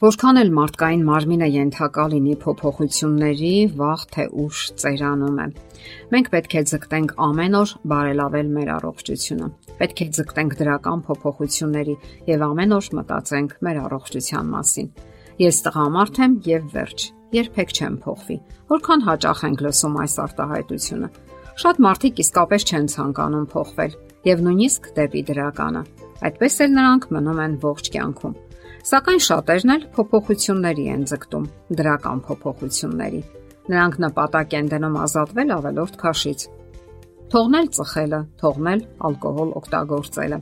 Որքան էլ մարդկային մարմինը ենթակա լինի փոփոխությունների, վաղ թե ուշ ծերանում է։ Մենք պետք է ձգտենք ամեն օր բարելավել մեր առողջությունը։ Պետք է ձգտենք դրական փոփոխությունների եւ ամեն օր մտածենք մեր առողջության մասին։ Ես տղամարդ եմ եւ վերջ։ Երբեք չեմ փոխվի։ Որքան հաճախ ենք լսում այս արտահայտությունը։ Շատ մարդիկ իսկապես չեն ցանկանում փոխվել եւ նույնիսկ դեպի դրականը։ Այդպես էլ նրանք մնում են ողջ կյանքում Սակայն շատերն էլ փոփոխությունների են ձգտում, դրական փոփոխությունների։ Նրանք նպատակ են դնում ազատվել ավելորդ քաշից։ Թողնել ծխելը, թողնել ալկոհոլ օգտագործելը։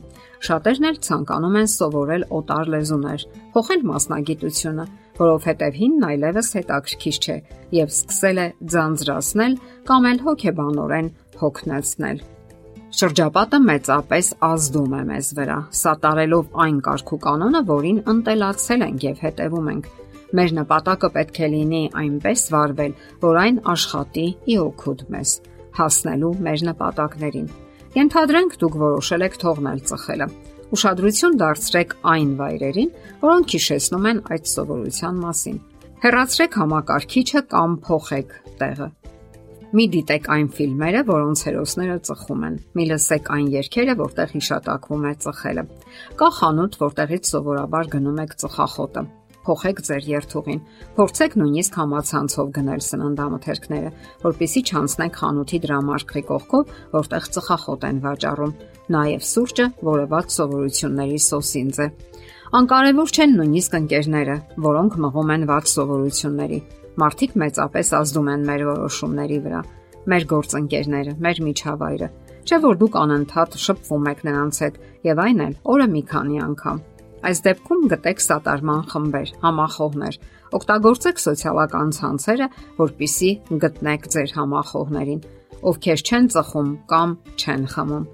Շատերն էլ ցանկանում են սովորել օտար լեզուներ, փոխել մասնագիտությունը, որովհետև հինն այլևս հետաքրքիր չէ եւ սկսել է ձանձրացնել կամ էլ հոգեբանորեն հոգնեցնել։ Շրջապատը մեծապես ազդում է մեզ վրա, սատարելով այն կարգու կանոնը, որին ընտելացել ենք եւ հետևում ենք։ Մեր նպատակը պետք է լինի այնպես վարվել, որ այն աշխատի ի օգուտ մեզ, հասնելու մեր նպատակներին։ Ենթադրենք դուք որոշել եք թողնել ծխելը։ Ուշադրություն դարձրեք այն վայրերին, որոնք հիշեցնում են այդ սովորության մասին։ Հեռացրեք համակարգիչը կամ փոխեք տեղը։ Մի դիտեք այն ֆիլմերը, որոնց հերոսները ծխում են։ Մի լսեք այն երգերը, որտեղ հիշատակվում է ծխելը։ Կա խանութ, որտեղից սովորաբար գնում եք ծխախոտը։ Փոխեք ձեր երթուղին։ Փորձեք նույնիսկ համացանցով գնել սննդամթերքները, որpիսի չանցնեք խանութի դրամարկղի կողքով, որտեղ ծխախոտ են վաճառում։ Նաև սուրճը, որը ված սովորությունների սոսինձ է։ Անկարևոր չեն նույնիսկ ընկերները, որոնք մղում են ված սովորությունների Մարդիկ մեծապես ազդում են մեր որոշումների վրա, մեր գործընկերները, մեր միջավայրը։ Չէ որ դուք անընդհատ շփվում եք նրանց հետ եւ այն էլ օրը մի քանի անգամ։ Այս դեպքում գտեք սատարման խմբեր, համախոհներ։ Օգտագործեք սոցիալական ցանցերը, որpիսի գտնեք ձեր համախոհներին, ովքեր չեն ծխում կամ չեն խմում։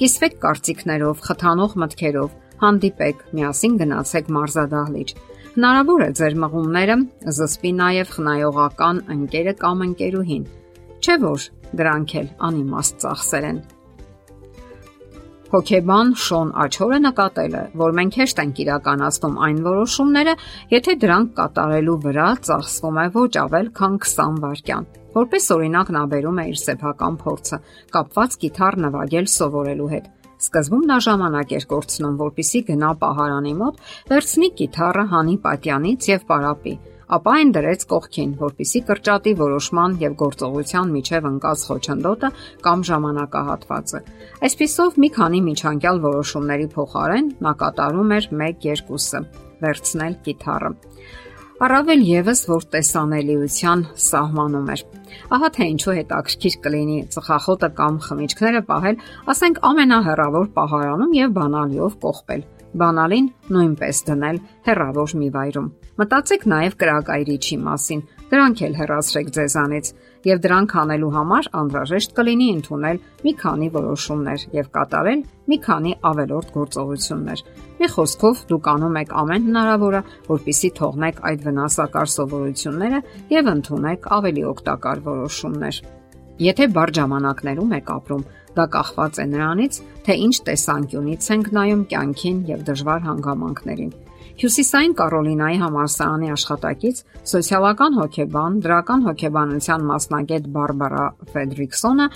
Կիսվեք կարծիքներով, խթանող մտքերով, հանդիպեք, միասին գնացեք մարզադահլիճ Հնարավոր է ձեր մղումները զսպի նաև խնայողական ընկերը կամ ընկերուհին։ Չէ որ դրանք էլ անիմաստ ծախսեր են։ Հոկեբան Շոն Աչորը նկատել է, որ մենք հեշտ ենք իրականացնում այն որոշումները, եթե դրանք կատարելու վրա ծախսվում է ոչ ավել քան 20 վայրկյան։ Որպես օրինակ նա բերում է իր սեփական փորձը՝ կապված գիտար նվագել սովորելու հետ։ Սկզբում նա ժամանակ էր կորցնում, որpիսի գնա պահարանի մոտ, վերցնի գիտարը հանի պատյանից եւ պարապի, ապա այն դրեց կողքին, որpիսի կրճատի որոշման եւ գործողության միջև ընկած խոչընդոտը կամ ժամանակահատվածը։ Այսպիսով մի քանի միջանկյալ որոշումների փոխարեն նա կատարում էր 1-2-ը վերցնել գիտարը առավել եւս որ տեսանելիության սահմանում էր։ Ահա թե ինչու հետաքրքիր կլինի ծխախոտը կամ խմիչքները պահել, ասենք ամենահեռավոր պահարանում եւ բանալիով կողպել։ Բանալին նույնպես դնել հեռավոր մի վայրում։ Մտածեք նաև կրակայրիչի մասին, Դրանք էլ հեռացրեք ձեզանից եւ դրանք անելու համար անհրաժեշտ կլինի ընդունել մի քանի որոշումներ եւ կատարել մի քանի ավելորդ գործողություններ։ Մի խոսքով դուք անում եք ամեն հնարավորը, որpիսի թողնեք այդ վնասակար սովորությունները եւ ընդունեք ավելի օգտակար որոշումներ։ Եթե բար ժամանակներում եք ապրում, դա կախված է նրանից, թե ինչ տեսանկյունից ենք նայում կյանքին եւ դժվար հանգամանքներին։ Հյուսիսային Կարոլինայի համալսարանի աշխատակից սոցիալական հոգեբան, դրական հոգեբանության մասնագետ Բարբարա Ֆեդրիկսոնը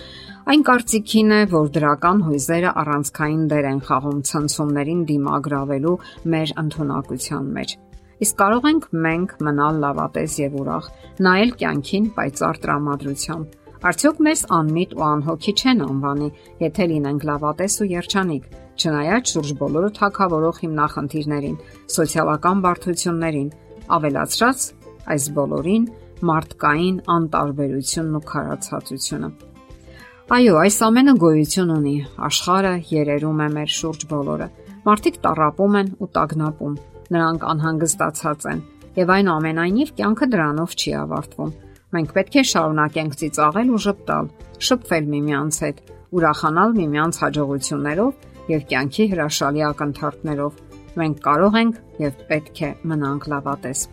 այն կարծիքին է, որ դրական հույզերը առանցքային դեր են խաղում ցնցումներին դիմագրավելու մեր ընտունակության մեջ։ Իսկ կարող ենք մենք մնալ լավատես եւ ուրախ, նայել կյանքին պայծառ տրամադրությամբ Արդյոք մեզ անմիտ ու անհոգի չեն անվանի, եթե լինենք լավատես ու երջանիկ, չնայած շուրջ բոլորը թակավորող հիմնախնդիրներին, սոցիալական բարդություններին, ավելացրած այս բոլորին մարդկային անտարբերությունն ու քարացածությունը։ Այո, այս ամենը գոյություն ունի։ Աշխարը երերում է մեր շուրջ բոլորը։ Մարդիկ տարապում են ու տագնապում։ Նրանք անհանգստացած են, եւ այն ամենայնիվ կյանքը դրանով չի ավարտվում Մենք պետք է շարունակենք ծիծաղել ու ճպտալ, շփվել միմյանց հետ, ուրախանալ միմյանց հաջողություններով եւ կյանքի հրաշալի ակնթարթներով։ Մենք կարող ենք եւ պետք է մնանք լավատես։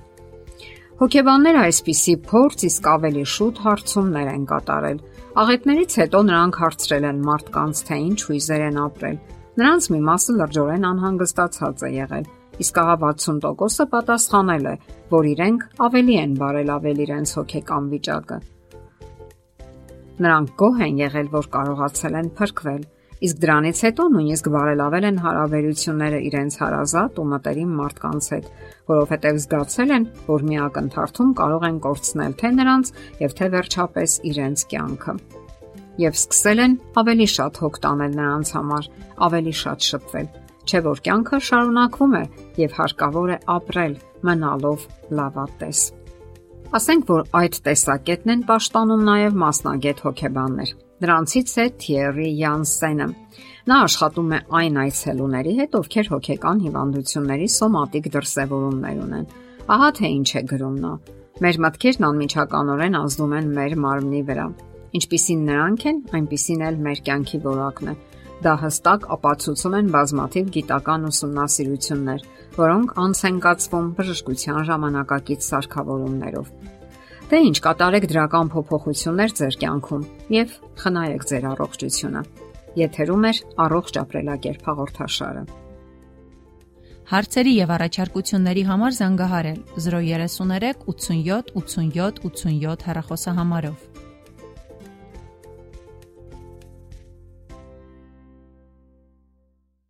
Հոգեբանները այսպիսի փորձ իսկ ավելի շուտ հարցումներ են կատարել։ Աղետներից հետո նրանք հարցրել են մարդկանց, թե ինչ հույզեր են ապրել։ Նրանց մի մասը լրջորեն անհանգստացած է եղել, իսկ ահա 60%-ը պատասխանել է, որ իրենք ավելի են բարելավել իրենց հոգեկան վիճակը։ Նրանք գոհ են եղել, որ կարողացել են փրկվել, իսկ դրանից հետո նույնիսկ բարելավել են հարաբերությունները իրենց հարազատ ու մտերիմ մարդկանց հետ, որովհետև զգացել են, որ մի ակնթարթում կարող են կորցնել թե նրանց եւ թե վերջապես իրենց կյանքը եւ սկսել են ավելի շատ հոգ տանել նրանց համար, ավելի շատ շփվել, չէ որ կյանքը շարունակվում է եւ հարկավոր է ապրել մնալով լավատես։ Ասենք որ այդ տեսակետն են պաշտանում նաև մասնագետ հոգեբաններ։ Դրանցից է Թիերի Յանսենը։ Նա աշխատում է այն այցելուների հետ, ովքեր հոգեկան հիվանդությունների սոմատիկ դրսևորումներ ունեն։ Ահա թե ինչ է գրում նա։ Մեր մտքերն անմիջականորեն ազդում են մեր մարմնի վրա։ Ինչպիսին նրանք են, այնպիսին էլ մեր կյանքի որակն է։ Դա հստակ ապացուցում են բազմաթիվ գիտական ուսումնասիրություններ, որոնք անց են կացվում բժշկության ժամանակակից սարքավորումներով։ Դե ինչ կատարեք դրական փոփոխություններ ձեր կյանքում եւ խնայեք ձեր առողջությունը։ Եթերում է առողջ ապրելակերպ հաղորդաշարը։ Հարցերի եւ առաջարկությունների համար զանգահարել 033 87 87 87 հեռախոսահամարով։